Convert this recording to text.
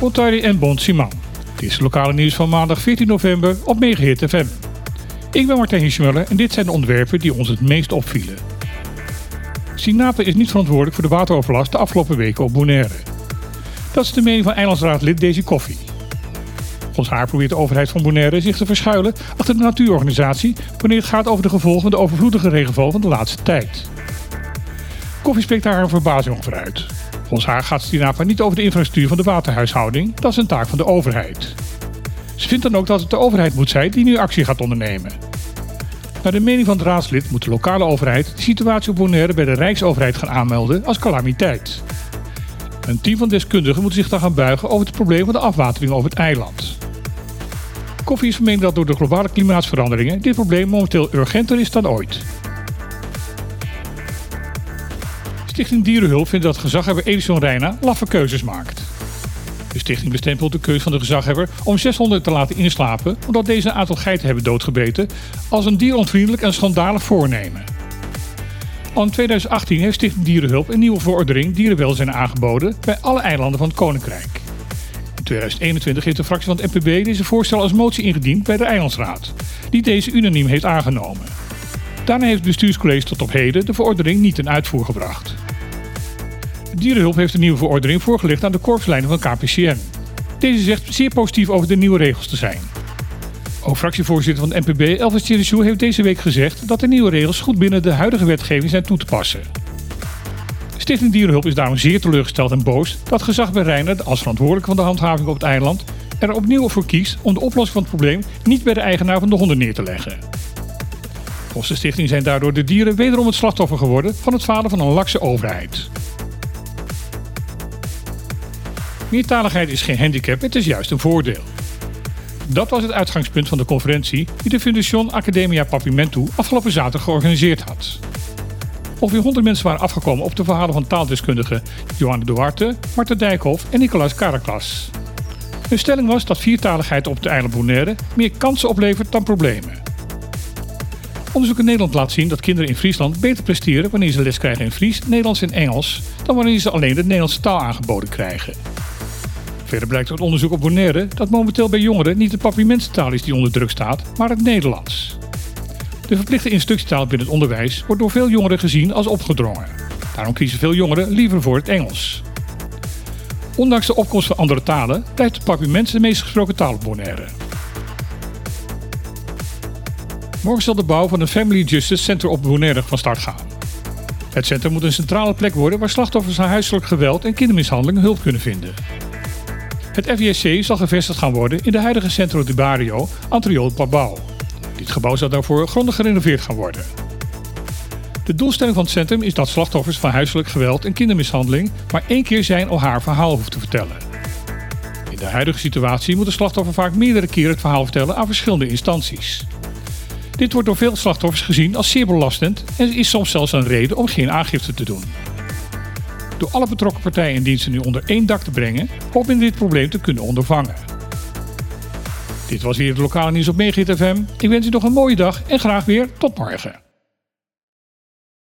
Otari en Bon Simon. Dit is het lokale nieuws van maandag 14 november op Megahit FM. Ik ben Martijn Schmuller en dit zijn de onderwerpen die ons het meest opvielen. Sinape is niet verantwoordelijk voor de wateroverlast de afgelopen weken op Bonaire. Dat is de mening van eilandsraadlid Daisy Koffie. Volgens haar probeert de overheid van Bonaire zich te verschuilen achter de natuurorganisatie wanneer het gaat over de gevolgen van de overvloedige regenval van de laatste tijd. Koffie spreekt daar haar verbazing over uit. Volgens haar gaat Stinapa niet over de infrastructuur van de waterhuishouding, dat is een taak van de overheid. Ze vindt dan ook dat het de overheid moet zijn die nu actie gaat ondernemen. Naar de mening van het raadslid moet de lokale overheid de situatie op Bonaire bij de Rijksoverheid gaan aanmelden als calamiteit. Een team van deskundigen moet zich dan gaan buigen over het probleem van de afwatering over het eiland. Koffie is van dat door de globale klimaatsveranderingen dit probleem momenteel urgenter is dan ooit. Stichting Dierenhulp vindt dat gezaghebber Edison Reina laffe keuzes maakt. De stichting bestempelt de keuze van de gezaghebber om 600 te laten inslapen omdat deze een aantal geiten hebben doodgebeten als een dieronvriendelijk en schandalig voornemen. Al in 2018 heeft Stichting Dierenhulp een nieuwe verordening dierenwelzijn aangeboden bij alle eilanden van het Koninkrijk. In 2021 heeft de fractie van het NPB deze voorstel als motie ingediend bij de Eilandsraad, die deze unaniem heeft aangenomen. Daarna heeft het bestuurscollege tot op heden de verordening niet in uitvoer gebracht. Dierenhulp heeft een nieuwe verordening voorgelegd aan de korpslijnen van KPCN. Deze zegt zeer positief over de nieuwe regels te zijn. Ook fractievoorzitter van de NPB, Elvis Chirichou, heeft deze week gezegd dat de nieuwe regels goed binnen de huidige wetgeving zijn toe te passen. Stichting Dierenhulp is daarom zeer teleurgesteld en boos dat gezag bij als verantwoordelijk van de handhaving op het eiland, er opnieuw voor kiest om de oplossing van het probleem niet bij de eigenaar van de honden neer te leggen. Volgens de stichting zijn daardoor de dieren wederom het slachtoffer geworden van het falen van een lakse overheid. Meertaligheid is geen handicap, het is juist een voordeel. Dat was het uitgangspunt van de conferentie die de Fundación Academia Papimentu afgelopen zaterdag georganiseerd had. Ongeveer 100 mensen waren afgekomen op de verhalen van taaldeskundigen Johanne Duarte, Marten Dijkhoff en Nicolaas Caracas. Hun stelling was dat viertaligheid op de eiland Bonaire meer kansen oplevert dan problemen. Onderzoek in Nederland laat zien dat kinderen in Friesland beter presteren wanneer ze les krijgen in Fries, Nederlands en Engels dan wanneer ze alleen de Nederlandse taal aangeboden krijgen. Verder blijkt uit onderzoek op Bonaire dat momenteel bij jongeren niet de papimentstaal is die onder druk staat, maar het Nederlands. De verplichte instructietaal binnen het onderwijs wordt door veel jongeren gezien als opgedrongen. Daarom kiezen veel jongeren liever voor het Engels. Ondanks de opkomst van andere talen blijft papiment de meest gesproken taal op Bonaire. Morgen zal de bouw van een Family Justice Center op Bonaire van start gaan. Het centrum moet een centrale plek worden waar slachtoffers van huiselijk geweld en kindermishandeling hulp kunnen vinden. Het FISC zal gevestigd gaan worden in de huidige Centro di Barrio, Antriol Pabau. Dit gebouw zal daarvoor grondig gerenoveerd gaan worden. De doelstelling van het centrum is dat slachtoffers van huiselijk geweld en kindermishandeling maar één keer zijn of haar verhaal hoeven te vertellen. In de huidige situatie moet de slachtoffer vaak meerdere keren het verhaal vertellen aan verschillende instanties. Dit wordt door veel slachtoffers gezien als zeer belastend en is soms zelfs een reden om geen aangifte te doen. Door alle betrokken partijen en diensten nu onder één dak te brengen, hoop men dit probleem te kunnen ondervangen. Dit was weer het lokale nieuws op Megahit FM. Ik wens u nog een mooie dag en graag weer tot morgen.